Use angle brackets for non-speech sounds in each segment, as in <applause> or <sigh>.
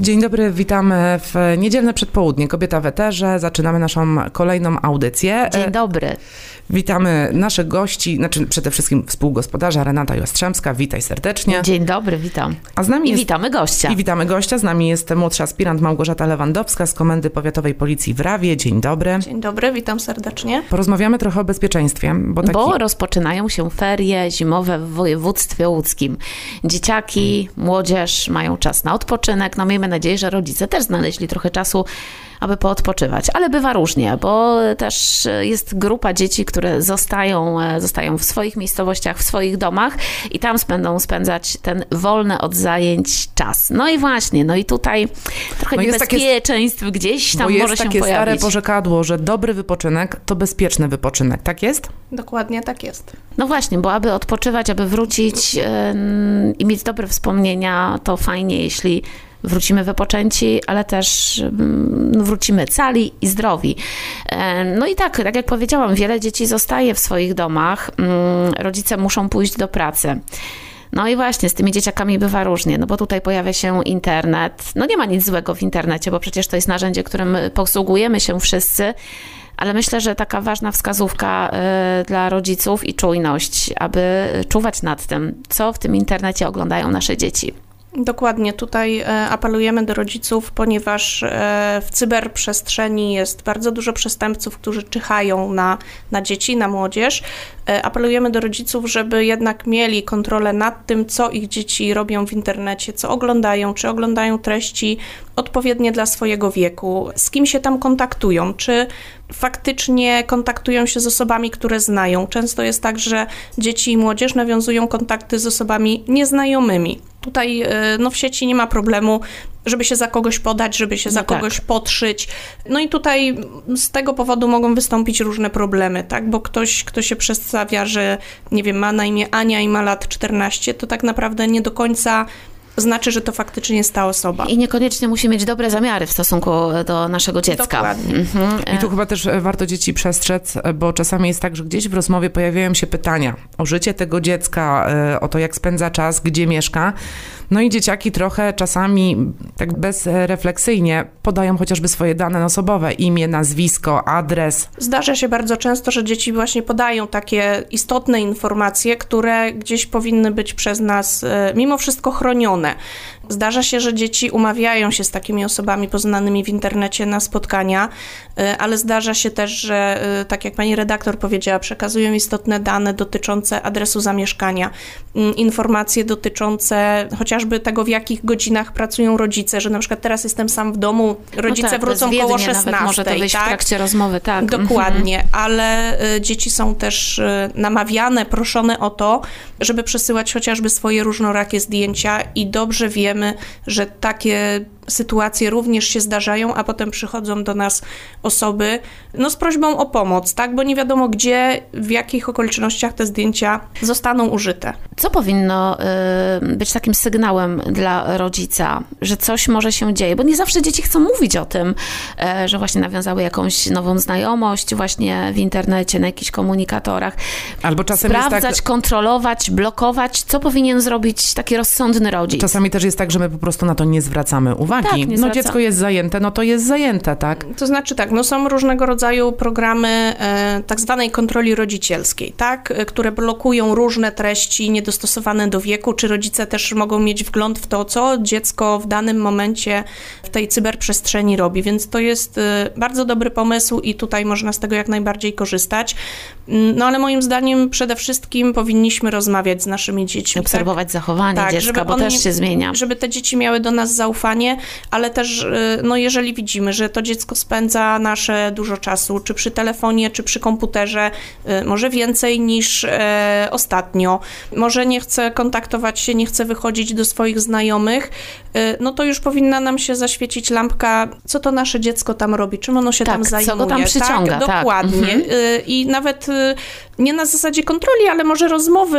Dzień dobry, witamy w niedzielne przedpołudnie. Kobieta w Eterze. Zaczynamy naszą kolejną audycję. Dzień dobry. Witamy naszych gości, znaczy przede wszystkim współgospodarza Renata Jastrzębska. Witaj serdecznie. Dzień dobry, witam. A z nami I jest, witamy gościa. I witamy gościa. Z nami jest młodszy aspirant Małgorzata Lewandowska z Komendy Powiatowej Policji w Rawie. Dzień dobry. Dzień dobry, witam serdecznie. Porozmawiamy trochę o bezpieczeństwie, bo, taki... Bo rozpoczynają się ferie zimowe w województwie łódzkim. Dzieciaki, młodzież mają czas na odpoczynek. No miejmy nadzieję, że rodzice też znaleźli trochę czasu aby poodpoczywać. Ale bywa różnie, bo też jest grupa dzieci, które zostają, zostają w swoich miejscowościach, w swoich domach i tam będą spędzać ten wolny od zajęć czas. No i właśnie, no i tutaj trochę no niebezpieczeństw takie, gdzieś tam może się takie pojawić. stare porzekadło, że dobry wypoczynek to bezpieczny wypoczynek. Tak jest? Dokładnie tak jest. No właśnie, bo aby odpoczywać, aby wrócić yy, i mieć dobre wspomnienia, to fajnie, jeśli wrócimy wypoczęci, ale też mm, wrócimy cali i zdrowi. E, no i tak, tak jak powiedziałam, wiele dzieci zostaje w swoich domach, mm, rodzice muszą pójść do pracy. No i właśnie, z tymi dzieciakami bywa różnie, no bo tutaj pojawia się internet. No nie ma nic złego w internecie, bo przecież to jest narzędzie, którym posługujemy się wszyscy. Ale myślę, że taka ważna wskazówka y, dla rodziców i czujność, aby czuwać nad tym, co w tym internecie oglądają nasze dzieci. Dokładnie, tutaj e, apelujemy do rodziców, ponieważ e, w cyberprzestrzeni jest bardzo dużo przestępców, którzy czyhają na, na dzieci, na młodzież. E, apelujemy do rodziców, żeby jednak mieli kontrolę nad tym, co ich dzieci robią w internecie, co oglądają, czy oglądają treści odpowiednie dla swojego wieku, z kim się tam kontaktują, czy faktycznie kontaktują się z osobami, które znają. Często jest tak, że dzieci i młodzież nawiązują kontakty z osobami nieznajomymi. Tutaj y, no, w sieci nie ma problemu, żeby się za kogoś podać, żeby się no za tak. kogoś podszyć. No i tutaj z tego powodu mogą wystąpić różne problemy, tak? Bo ktoś, kto się przedstawia, że nie wiem, ma na imię Ania i ma lat 14, to tak naprawdę nie do końca znaczy, że to faktycznie jest ta osoba. I niekoniecznie musi mieć dobre zamiary w stosunku do naszego dziecka. Mhm. I tu chyba też e, warto dzieci przestrzec, e, bo czasami jest tak, że gdzieś w rozmowie pojawiają się pytania o życie tego dziecka, e, o to, jak spędza czas, gdzie mieszka. No i dzieciaki trochę czasami tak bezrefleksyjnie podają chociażby swoje dane osobowe, imię, nazwisko, adres. Zdarza się bardzo często, że dzieci właśnie podają takie istotne informacje, które gdzieś powinny być przez nas mimo wszystko chronione. Zdarza się, że dzieci umawiają się z takimi osobami poznanymi w internecie na spotkania, y, ale zdarza się też, że y, tak jak pani redaktor powiedziała, przekazują istotne dane dotyczące adresu zamieszkania, mm, informacje dotyczące chociażby tego, w jakich godzinach pracują rodzice, że na przykład teraz jestem sam w domu, rodzice no tak, wrócą koło 16. Nawet może to wyjść tak? w trakcie rozmowy, tak. Dokładnie, mhm. ale y, dzieci są też namawiane, proszone o to, żeby przesyłać chociażby swoje różnorakie zdjęcia i dobrze wiemy, że takie sytuacje również się zdarzają, a potem przychodzą do nas osoby no, z prośbą o pomoc, tak? Bo nie wiadomo gdzie, w jakich okolicznościach te zdjęcia zostaną użyte. Co powinno y, być takim sygnałem dla rodzica, że coś może się dzieje? Bo nie zawsze dzieci chcą mówić o tym, y, że właśnie nawiązały jakąś nową znajomość właśnie w internecie, na jakichś komunikatorach. Albo czasem Sprawdzać, jest tak... kontrolować, blokować. Co powinien zrobić taki rozsądny rodzic? Czasami też jest tak, że my po prostu na to nie zwracamy uwagi uwagi. Tak, no dziecko jest zajęte, no to jest zajęte, tak? To znaczy tak, no są różnego rodzaju programy e, tak zwanej kontroli rodzicielskiej, tak? E, które blokują różne treści niedostosowane do wieku, czy rodzice też mogą mieć wgląd w to, co dziecko w danym momencie w tej cyberprzestrzeni robi, więc to jest e, bardzo dobry pomysł i tutaj można z tego jak najbardziej korzystać. Mm, no ale moim zdaniem przede wszystkim powinniśmy rozmawiać z naszymi dziećmi. Obserwować tak? zachowanie tak, dziecka, bo też się zmienia. Żeby te dzieci miały do nas zaufanie, ale też, y, no jeżeli widzimy, że to dziecko spędza nasze dużo czasu, czy przy telefonie, czy przy komputerze, y, może więcej niż e, ostatnio, może nie chce kontaktować się, nie chce wychodzić do swoich znajomych, y, no to już powinna nam się zaświecić lampka, co to nasze dziecko tam robi, czym ono się tak, tam zajmuje. Co go tam przyciąga, tak, tak. dokładnie. Mhm. I nawet nie na zasadzie kontroli, ale może rozmowy,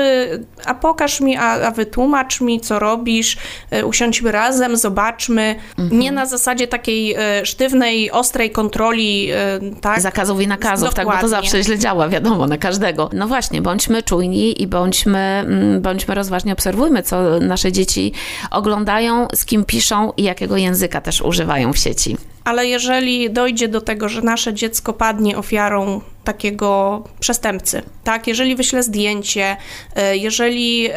a pokaż mi, a, a wytłumacz mi, co robisz, usiądźmy razem, zobaczmy, mhm. nie na zasadzie takiej e, sztywnej, ostrej kontroli, e, tak? Zakazów i nakazów, Dokładnie. tak, bo to zawsze źle działa, wiadomo, na każdego. No właśnie, bądźmy czujni i bądźmy, mm, bądźmy rozważnie, obserwujmy, co nasze dzieci oglądają, z kim piszą i jakiego języka też używają w sieci. Ale jeżeli dojdzie do tego, że nasze dziecko padnie ofiarą takiego przestępcy, tak, jeżeli wyśle zdjęcie, e, jeżeli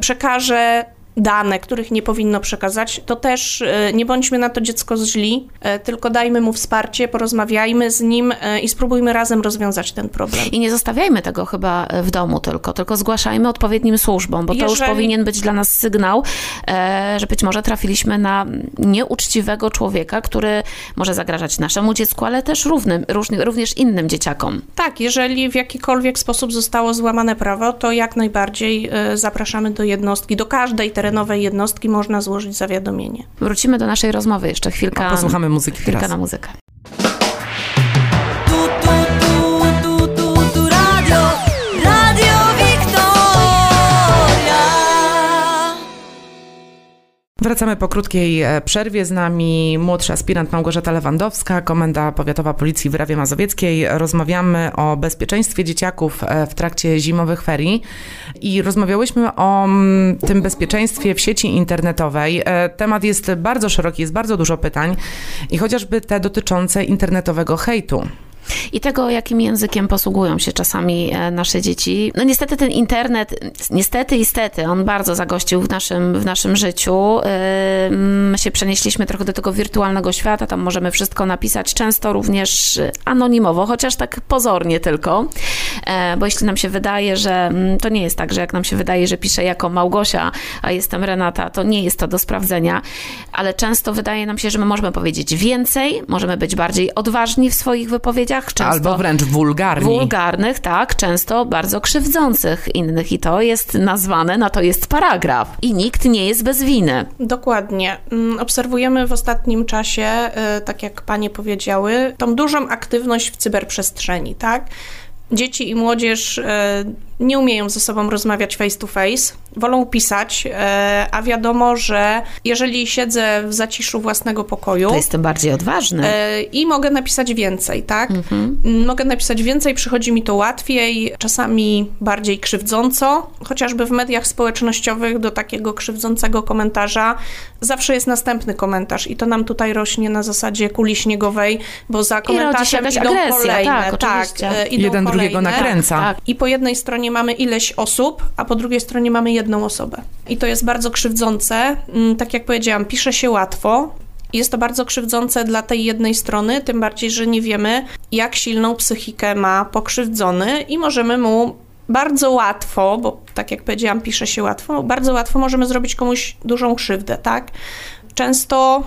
przekaże dane, których nie powinno przekazać, to też e, nie bądźmy na to dziecko źli, e, tylko dajmy mu wsparcie, porozmawiajmy z nim e, i spróbujmy razem rozwiązać ten problem. I nie zostawiajmy tego chyba w domu tylko, tylko zgłaszajmy odpowiednim służbom, bo to Jeżeli... już powinien być dla nas sygnał, że być może trafiliśmy na nieuczciwego człowieka, który może zagrażać naszemu dziecku, ale też równym, również innym dzieciakom. Tak, jeżeli w jakikolwiek sposób zostało złamane prawo, to jak najbardziej zapraszamy do jednostki, do każdej terenowej jednostki można złożyć zawiadomienie. Wrócimy do naszej rozmowy jeszcze chwilkę. posłuchamy muzyki chwilkę teraz. na muzykę. Wracamy po krótkiej e, przerwie. Z nami młodszy aspirant Małgorzata Lewandowska, Komenda Powiatowa Policji w Rawie Mazowieckiej. Rozmawiamy o bezpieczeństwie dzieciaków e, w trakcie zimowych ferii i rozmawiałyśmy o mm, tym bezpieczeństwie w sieci internetowej. E, temat jest bardzo szeroki, jest bardzo dużo pytań i chociażby te dotyczące internetowego hejtu i tego, jakim językiem posługują się czasami e, nasze dzieci. No niestety ten internet, niestety i stety, on bardzo zagościł w naszym, w naszym życiu. My się przenieśliśmy trochę do tego wirtualnego świata, tam możemy wszystko napisać, często również anonimowo, chociaż tak pozornie tylko, e, bo jeśli nam się wydaje, że to nie jest tak, że jak nam się wydaje, że piszę jako Małgosia, a jestem Renata, to nie jest to do sprawdzenia, ale często wydaje nam się, że my możemy powiedzieć więcej, możemy być bardziej odważni w swoich wypowiedziach, często... Albo wręcz wulgarni. Wulgarnych, tak, często bardzo krzywdzących innych i to jest nazwane, na to jest paragraf i nikt nie jest bez winy. Dokładnie. Mm, obserwujemy w ostatnim czasie, y, tak jak panie powiedziały, tą dużą aktywność w cyberprzestrzeni, tak? Dzieci i młodzież y, nie umieją ze sobą rozmawiać face to face, wolą pisać, e, a wiadomo, że jeżeli siedzę w zaciszu własnego pokoju. To jestem bardziej odważny. E, I mogę napisać więcej, tak? Mhm. Mogę napisać więcej, przychodzi mi to łatwiej, czasami bardziej krzywdząco, chociażby w mediach społecznościowych do takiego krzywdzącego komentarza zawsze jest następny komentarz i to nam tutaj rośnie na zasadzie kuli śniegowej, bo za komentarzem idą agresja, kolejne. Tak, tak e, idą Jeden kolejne. drugiego nakręca. Tak, I po jednej stronie stronie mamy ileś osób, a po drugiej stronie mamy jedną osobę. I to jest bardzo krzywdzące. Mm, tak jak powiedziałam, pisze się łatwo, jest to bardzo krzywdzące dla tej jednej strony, tym bardziej, że nie wiemy, jak silną psychikę ma pokrzywdzony i możemy mu bardzo łatwo, bo tak jak powiedziałam, pisze się łatwo, bardzo łatwo możemy zrobić komuś dużą krzywdę, tak? Często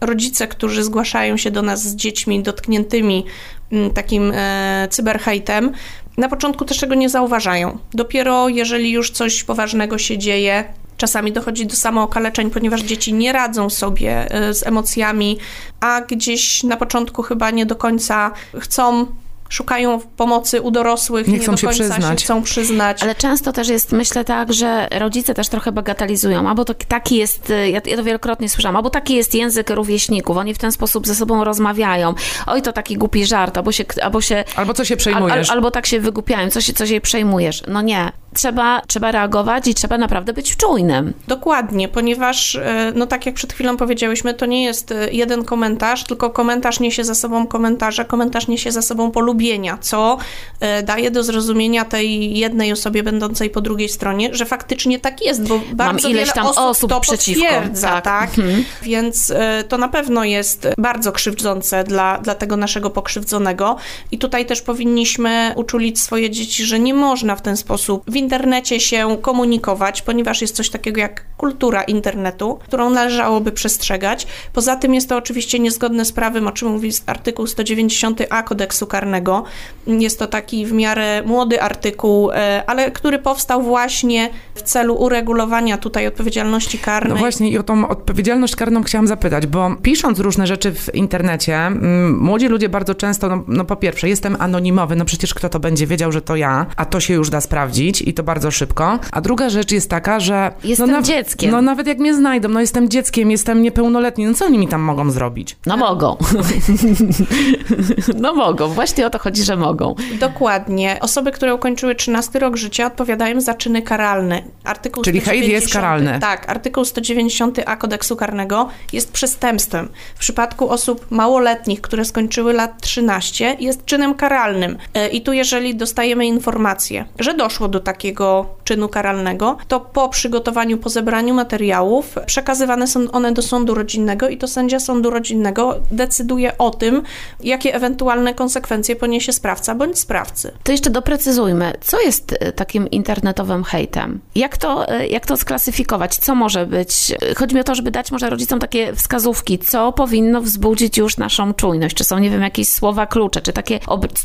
rodzice, którzy zgłaszają się do nas z dziećmi dotkniętymi mm, takim e, cyberhejtem, na początku też tego nie zauważają. Dopiero jeżeli już coś poważnego się dzieje, czasami dochodzi do samookaleczeń, ponieważ dzieci nie radzą sobie e, z emocjami, a gdzieś na początku chyba nie do końca chcą szukają pomocy u dorosłych, nie, nie chcą do końca się, przyznać. się chcą przyznać. Ale często też jest, myślę tak, że rodzice też trochę bagatelizują, albo to taki jest, ja, ja to wielokrotnie słyszałam, albo taki jest język rówieśników, oni w ten sposób ze sobą rozmawiają. Oj, to taki głupi żart, albo się... Albo, się, albo co się przejmujesz. Al, albo tak się wygłupiają, co się, co się przejmujesz. No nie. Trzeba, trzeba reagować i trzeba naprawdę być czujnym. Dokładnie, ponieważ, e, no tak jak przed chwilą powiedziałyśmy, to nie jest e, jeden komentarz, tylko komentarz niesie za sobą komentarze, komentarz niesie za sobą polubienia, co e, daje do zrozumienia tej jednej osobie będącej po drugiej stronie, że faktycznie tak jest, bo bardzo Mam ileś tam osób, osób to przeciwko. potwierdza, tak? tak? Mhm. Więc to na pewno jest bardzo krzywdzące dla, dla tego naszego pokrzywdzonego i tutaj też powinniśmy uczulić swoje dzieci, że nie można w ten sposób internecie się komunikować, ponieważ jest coś takiego jak kultura internetu, którą należałoby przestrzegać. Poza tym jest to oczywiście niezgodne z prawem, o czym mówi artykuł 190a kodeksu karnego, jest to taki w miarę młody artykuł, e, ale który powstał właśnie w celu uregulowania tutaj odpowiedzialności karnej. No właśnie i o tą odpowiedzialność karną chciałam zapytać, bo pisząc różne rzeczy w internecie, młodzi ludzie bardzo często, no, no po pierwsze, jestem anonimowy, no przecież kto to będzie wiedział, że to ja, a to się już da sprawdzić i to bardzo szybko. A druga rzecz jest taka, że... Jestem no, dzieckiem. No nawet jak mnie znajdą, no jestem dzieckiem, jestem niepełnoletni, no co oni mi tam mogą zrobić? No mogą. <laughs> no mogą. Właśnie o to chodzi, że mogą. Dokładnie. Osoby, które ukończyły 13 rok życia odpowiadają za czyny karalne. Artykuł Czyli 190, hejt jest karalny. Tak, artykuł 190a kodeksu karnego jest przestępstwem. W przypadku osób małoletnich, które skończyły lat 13, jest czynem karalnym. E, I tu jeżeli dostajemy informację, że doszło do takiego czynu karalnego, to po przygotowaniu, po zebraniu materiałów przekazywane są one do sądu rodzinnego i to sędzia sądu rodzinnego decyduje o tym, jakie ewentualne konsekwencje poniesie sprawca bądź sprawcy. To jeszcze doprecyzujmy, co jest e, takim internetowym hejtem? Jak to, e, jak to sklasyfikować? Co może być? Chodzi mi o to, żeby dać może rodzicom takie wskazówki, co powinno wzbudzić już naszą czujność. Czy są, nie wiem, jakieś słowa klucze, czy takie,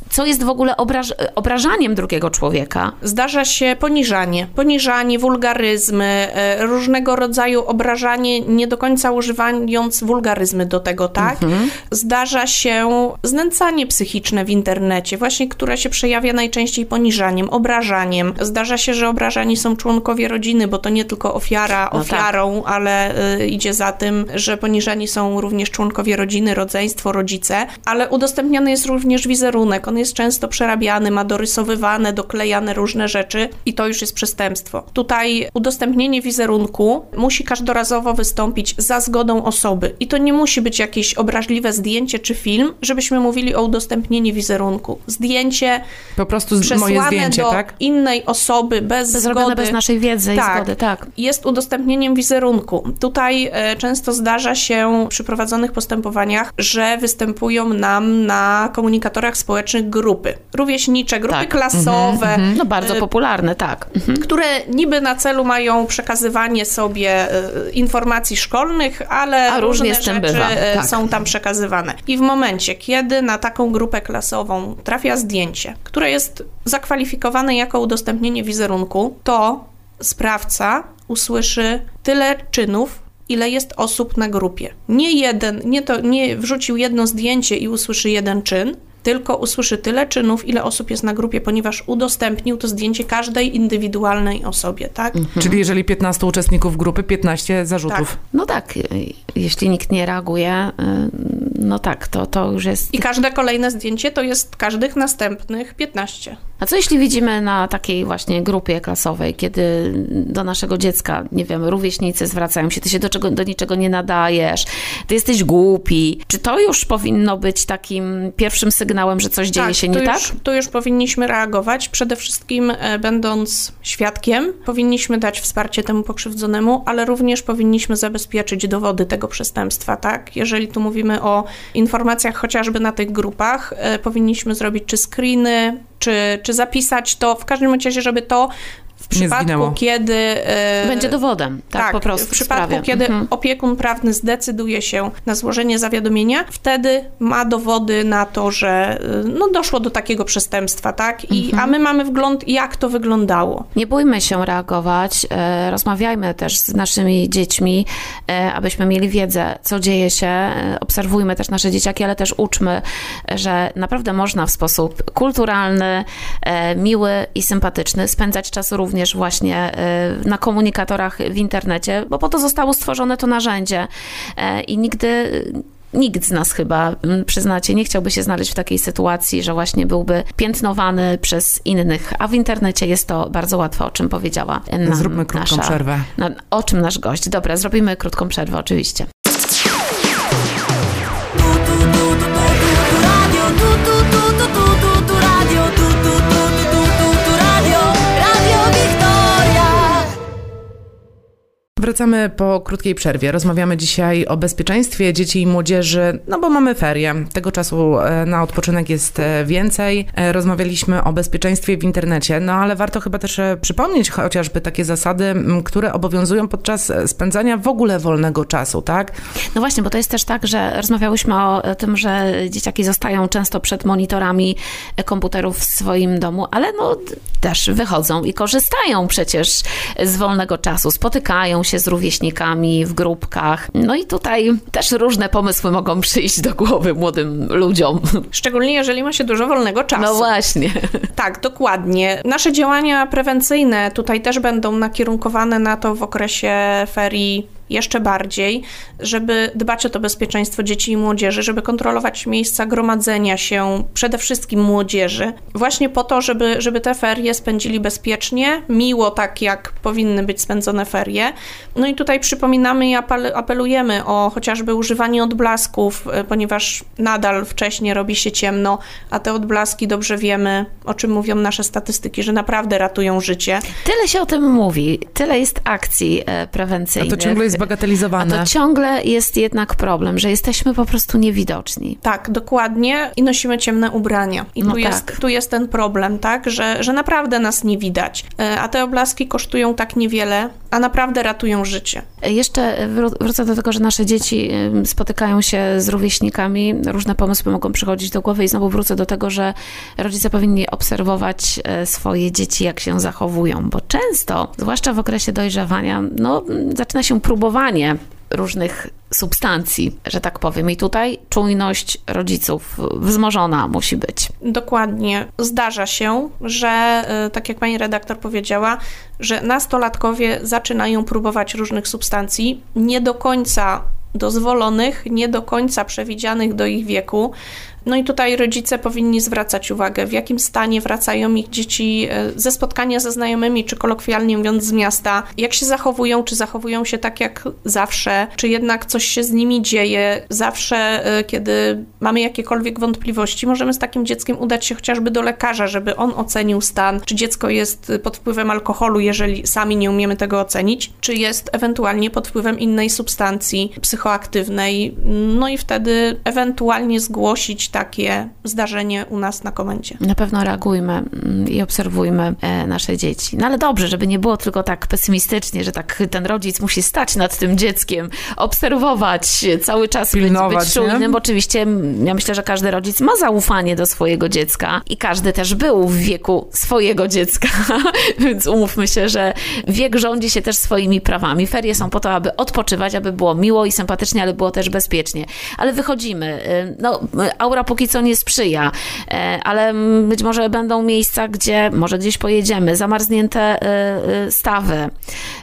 co jest w ogóle obraż, obrażaniem drugiego człowieka? Zdarza się poniżanie, poniżanie, wulgaryzmy, e, różnego rodzaju obrażanie, nie do końca używając wulgaryzmy do tego, tak? Mhm. Zdarza się znęcanie psychiczne w internecie, właśnie które się przejawia najczęściej poniżaniem, obrażaniem. Zdarza się, że obrażani są członkowie rodziny, bo to nie tylko ofiara no tak. ofiarą, tak. ale y, idzie za tym, że poniżani są również członkowie rodziny, rodzeństwo, rodzice, ale udostępniany jest również wizerunek. On jest często przerabiany, ma dorysowywane, doklejane różne rzeczy i to już jest przestępstwo. Tutaj udostępnienie wizerunku musi każdorazowo wystąpić za zgodą osoby i to nie musi być jakieś obraźliwe zdjęcie czy film, żebyśmy mówili o udostępnieniu wizerunku. Zdjęcie po prostu moje zdjęcie, do tak? innej osoby bez Zrobione zgody. bez naszej wiedzy tak, i zgody, tak. Jest udostępnieniem wizerunku. Tutaj e, często zdarza się przy prowadzonych postępowaniach, że występują nam na komunikatorach społecznych grupy. Rówieśnicze, grupy tak. klasowe. Mm -hmm. No bardzo e, popularne, tak. Mhm. Które niby na celu mają przekazywanie sobie e, informacji szkolnych, ale A różnie rzeczy bywa. Tak. są tam przekazywane. I w momencie, kiedy na taką grupę klasową trafia zdjęcie, które jest zakwalifikowane jako udostępnienie wizerunku, to sprawca usłyszy tyle czynów, ile jest osób na grupie. Nie jeden, nie to, nie wrzucił jedno zdjęcie i usłyszy jeden czyn, tylko usłyszy tyle czynów, ile osób jest na grupie, ponieważ udostępnił to zdjęcie każdej indywidualnej osobie, tak? Mhm. Czyli jeżeli 15 uczestników grupy, 15 zarzutów. Tak. No tak, jeśli nikt nie reaguje, y, no tak, to, to już jest... I każde kolejne zdjęcie to jest każdych następnych 15. A co jeśli widzimy na takiej właśnie grupie klasowej, kiedy do naszego dziecka, nie wiem, rówieśnicy zwracają się, ty się do, czego, do niczego nie nadajesz, ty jesteś głupi. Czy to już powinno być takim pierwszym sygnałem, że coś dzieje tak, się nie już, tak? Tu już powinniśmy reagować. Przede wszystkim e, będąc świadkiem, powinniśmy dać wsparcie temu pokrzywdzonemu, ale również powinniśmy zabezpieczyć dowody tego przestępstwa, tak? Jeżeli tu mówimy o informacjach chociażby na tych grupach, e, powinniśmy zrobić czy screeny, czy, czy zapisać to, w każdym razie, żeby to w przypadku, kiedy. Yy, Będzie dowodem, tak, tak, po prostu. W przypadku, sprawie. kiedy mhm. opiekun prawny zdecyduje się na złożenie zawiadomienia, wtedy ma dowody na to, że yy, no, doszło do takiego przestępstwa, tak? I, mhm. A my mamy wgląd, jak to wyglądało. Nie bójmy się reagować, yy, rozmawiajmy też z naszymi dziećmi, abyśmy mieli wiedzę, co dzieje się. Obserwujmy też nasze dzieciaki, ale też uczmy, że naprawdę można w sposób kulturalny, miły i sympatyczny spędzać czas również również właśnie y, na komunikatorach w internecie, bo po to zostało stworzone to narzędzie e, i nigdy nikt z nas chyba, mm, przyznacie, nie chciałby się znaleźć w takiej sytuacji, że właśnie byłby piętnowany przez innych, a w internecie jest to bardzo łatwo, o czym powiedziała nam Zróbmy krótką nasza, przerwę. No, o czym nasz gość. Dobra, zrobimy krótką przerwę, oczywiście. Wracamy po krótkiej przerwie. Rozmawiamy dzisiaj o bezpieczeństwie dzieci i młodzieży, no bo mamy ferie. Tego czasu e, na odpoczynek jest e, więcej. E, rozmawialiśmy o bezpieczeństwie w internecie, no ale warto chyba też przypomnieć chociażby takie zasady, które obowiązują podczas spędzania w ogóle wolnego czasu, tak? No właśnie, bo to jest też tak, że rozmawiałyśmy o tym, że dzieciaki zostają często przed monitorami komputerów w swoim domu, ale no też wychodzą i korzystają przecież z wolnego czasu, spotykają się się z rówieśnikami w grupkach. No i tutaj też różne pomysły mogą przyjść do głowy młodym ludziom. Szczególnie jeżeli ma się dużo wolnego czasu. No właśnie. Tak, dokładnie. Nasze działania prewencyjne tutaj też będą nakierunkowane na to w okresie ferii jeszcze bardziej, żeby dbać o to bezpieczeństwo dzieci i młodzieży, żeby kontrolować miejsca gromadzenia się przede wszystkim młodzieży, właśnie po to, żeby, żeby te ferie spędzili bezpiecznie, miło, tak jak powinny być spędzone ferie. No i tutaj przypominamy i apelujemy o chociażby używanie odblasków, e, ponieważ nadal wcześniej robi się ciemno, a te odblaski dobrze wiemy, o czym mówią nasze statystyki, że naprawdę ratują życie. Tyle się o tym mówi, tyle jest akcji e, prewencyjnych. A to ciągle jest zbagatelizowane. A to ciągle jest jednak problem, że jesteśmy po prostu niewidoczni. Tak, dokładnie i nosimy ciemne ubrania. I No tu, tak. jest, tu jest ten problem, tak, że, że naprawdę nas nie widać. E, A te oblaski kosztują tak niewiele, a naprawdę ratują życie. Jeszcze wró- wrócę do tego, że nasze dzieci spotykają się z rówieśnikami, różne pomysły mogą przychodzić do głowy i znowu wrócę do tego, że rodzice powinni obserwować e, swoje dzieci, jak się zachowują, bo często, zwłaszcza w okresie dojrzewania, no, zaczyna się próbowanie różnych substancji, że tak powiem. I tutaj czujność rodziców wzmożona musi być. Dokładnie. Zdarza się, że, y, tak jak pani redaktor powiedziała, że nastolatkowie zaczynają próbować różnych substancji, nie do końca dozwolonych, nie do końca przewidzianych do ich wieku. No i tutaj rodzice powinni zwracać uwagę, w jakim stanie wracają ich dzieci e, ze spotkania ze znajomymi, czy kolokwialnie mówiąc z miasta, jak się zachowują, czy zachowują się tak jak zawsze, czy jednak coś się z nimi dzieje. Zawsze, e, kiedy mamy jakiekolwiek wątpliwości, możemy z takim dzieckiem udać się chociażby do lekarza, żeby on ocenił stan, czy dziecko jest pod wpływem alkoholu, jeżeli sami nie umiemy tego ocenić, czy jest ewentualnie pod wpływem innej substancji psychoaktywnej. No i wtedy ewentualnie zgłosić takie zdarzenie u nas na komendzie. Na pewno reagujmy mm, i obserwujmy e, nasze dzieci. No ale dobrze, żeby nie było tylko tak pesymistycznie, że tak ten rodzic musi stać nad tym dzieckiem, obserwować, cały czas być, Pilnować, być czujnym. nie? Oczywiście ja myślę, że każdy rodzic ma zaufanie do swojego dziecka i każdy też był w wieku swojego dziecka, <laughs> więc umówmy się, że wiek rządzi się też swoimi prawami. Ferie są po to, aby odpoczywać, aby było miło i sympatycznie, ale było też bezpiecznie. Ale wychodzimy. Y, No, y, póki co nie sprzyja, e, ale być może będą miejsca, gdzie może gdzieś pojedziemy, zamarznięte y, y, stawy.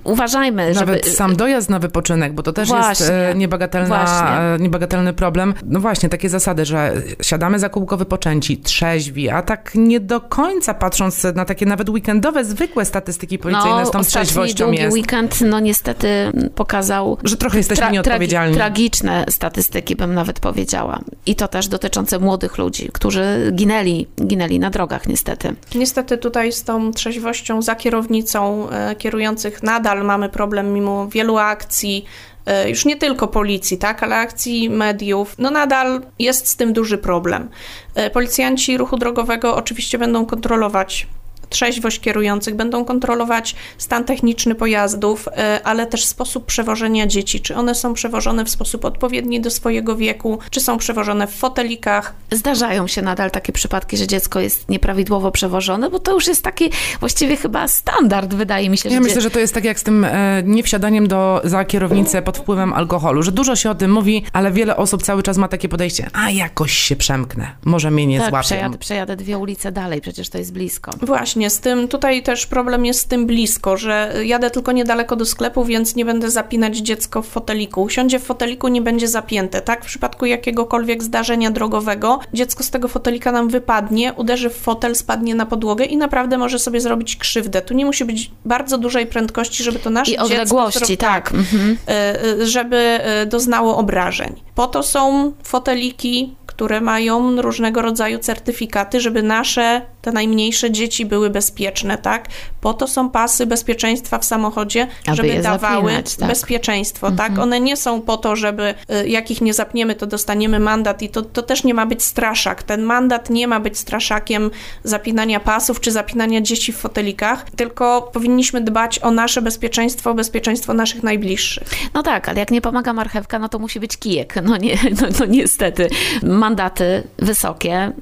Uważajmy, Nawet żeby... sam dojazd na wypoczynek, bo to też Właśnie. jest e, niebagatelna, Właśnie. e, niebagatelny problem. No właśnie, takie zasady, że siadamy za kółko wypoczęci, trzeźwi, a tak nie do końca patrząc na takie nawet weekendowe, zwykłe statystyki policyjne z tą No, trzeźwością długi jest. weekend, no niestety pokazał Że trochę jesteśmy tra- nieodpowiedzialni. Tragi- tragiczne statystyki, bym nawet powiedziała. I to też dotyczące młodych ludzi, którzy ginęli, ginęli na drogach niestety. Niestety tutaj z tą trzeźwością za kierownicą e, kierujących nadal mamy problem mimo wielu akcji, e, już nie tylko policji, tak, ale akcji mediów, no nadal jest z tym duży problem. E, Policjanci ruchu drogowego oczywiście będą kontrolować trzeźwość kierujących, będą kontrolować stan techniczny pojazdów, e, ale też sposób przewożenia dzieci, czy one są przewożone w sposób odpowiedni do swojego wieku, czy są przewożone w fotelikach, Zdarzają się nadal takie przypadki, że dziecko jest nieprawidłowo przewożone, bo to już jest taki właściwie chyba standard, wydaje mi się. Ja że myślę, dzie- że to jest tak jak z tym e, niewsiadaniem do, za kierownicę pod wpływem alkoholu, że dużo się o tym mówi, ale wiele osób cały czas ma takie podejście, a jakoś się przemknę, może mnie nie tak, złapią. przejadę, przejadę dwie ulice dalej, przecież to jest blisko. Właśnie, z tym tutaj też problem jest z tym blisko, że jadę tylko niedaleko do sklepu, więc nie będę zapinać dziecko w foteliku. Usiądzie w foteliku, nie będzie zapięte, tak? W przypadku jakiegokolwiek zdarzenia drogowego, dziecko z tego fotelika nam wypadnie, uderzy w fotel, spadnie na podłogę i naprawdę może sobie zrobić krzywdę. Tu nie musi być bardzo dużej prędkości, żeby to nasze I dziecko... odległości, zro- tak. Mhm. e, e, żeby e, doznało obrażeń. Po to są foteliki, które mają różnego rodzaju certyfikaty, żeby nasze, te najmniejsze dzieci były bezpieczne, tak? Po to są pasy bezpieczeństwa w samochodzie, Aby żeby dawały zapinać, tak. bezpieczeństwo, tak? One nie są po to, żeby e, jak ich nie zapniemy, to dostaniemy mandat i to, to też nie ma być straszak. Ten mandat nie ma być straszakiem zapinania pasów czy zapinania dzieci w fotelikach, tylko powinniśmy dbać o nasze bezpieczeństwo, o bezpieczeństwo naszych najbliższych. No tak, ale jak nie pomaga marchewka, no to musi być kijek. No, nie, <laughs> no, no niestety. Mandaty wysokie,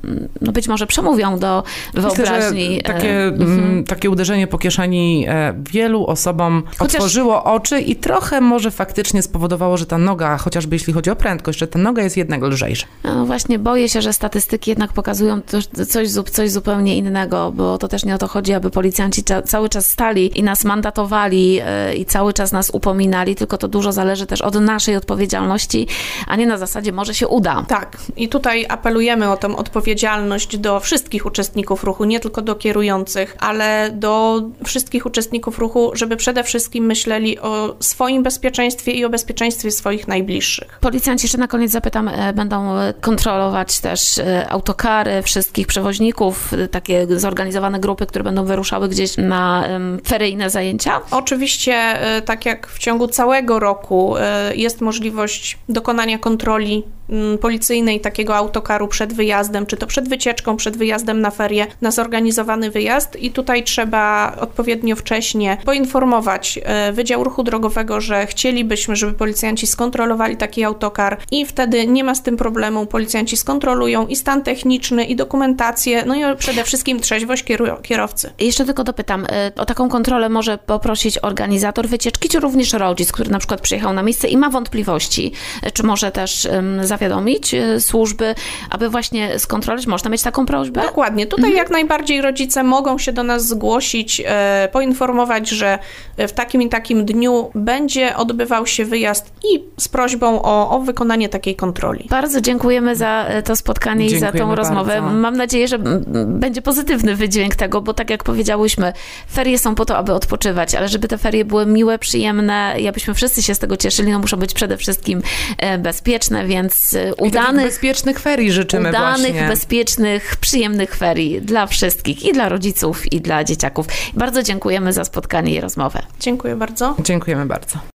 no być może przemówią do wyobraźni. Myślę, takie, mhm. takie uderzenie po kieszeni wielu osobom Chociaż... otworzyło oczy i trochę może faktycznie spowodowało, że ta noga, chociażby jeśli chodzi o prędkość, że ta noga jest jednak lżejsza. No właśnie, boję się, że statystyki jednak pokazują coś, coś zupełnie innego, bo to też nie o to chodzi, aby policjanci cały czas stali i nas mandatowali e, i cały czas nas upominali, tylko to dużo zależy też od naszej odpowiedzialności, a nie na zasadzie może się uda. Tak. I tutaj apelujemy o tę odpowiedzialność do wszystkich uczestników ruchu, nie tylko do kierujących, ale do wszystkich uczestników ruchu, żeby przede wszystkim myśleli o swoim bezpieczeństwie i o bezpieczeństwie swoich najbliższych. Policjanci, jeszcze na koniec zapytam, e, będą kontrolować też e, autokary wszystkich przewoźników, takie zorganizowane grupy, które będą wyruszały gdzieś na feryjne zajęcia? Oczywiście, e, tak jak w ciągu całego roku e, jest możliwość dokonania kontroli policyjnej takiego autokaru przed wyjazdem, czy to przed wycieczką, przed wyjazdem na ferie, na zorganizowany wyjazd. I tutaj trzeba odpowiednio wcześnie poinformować e, Wydział Ruchu Drogowego, że chcielibyśmy, żeby policjanci skontrolowali taki autokar i wtedy nie ma z tym problemu, policjanci skontrolują i stan techniczny, i dokumentację, no i przede wszystkim trzeźwość kierowcy. Jeszcze tylko dopytam, o taką kontrolę może poprosić organizator wycieczki, czy również rodzic, który na przykład przyjechał na miejsce i ma wątpliwości, czy może też um, zawiadomić e, służby, aby właśnie skontrolować? Można mieć taką prośbę? Dokładnie. Tutaj mhm. jak najbardziej rodzice mogą się do nas zgłosić, e, poinformować, że w takim i takim dniu będzie odbywał się wyjazd i z prośbą o, o wykonanie takiej kontroli. Bardzo dziękujemy za e, to spotkanie dziękujemy i za tą rozmowę. Bardzo. Mam nadzieję, że będzie pozytywny wydźwięk tego, bo tak jak powiedziałyśmy, ferie są po to, aby odpoczywać, ale żeby te ferie były miłe, przyjemne i abyśmy wszyscy się z tego cieszyli, no muszą być przede wszystkim bezpieczne, więc udanych... bezpiecznych ferii życzymy Udanych, właśnie. bezpiecznych, przyjemnych ferii dla wszystkich i dla rodziców, i dla dzieciaków. Bardzo dziękujemy za spotkanie i rozmowę. Dziękuję bardzo. Dziękujemy bardzo.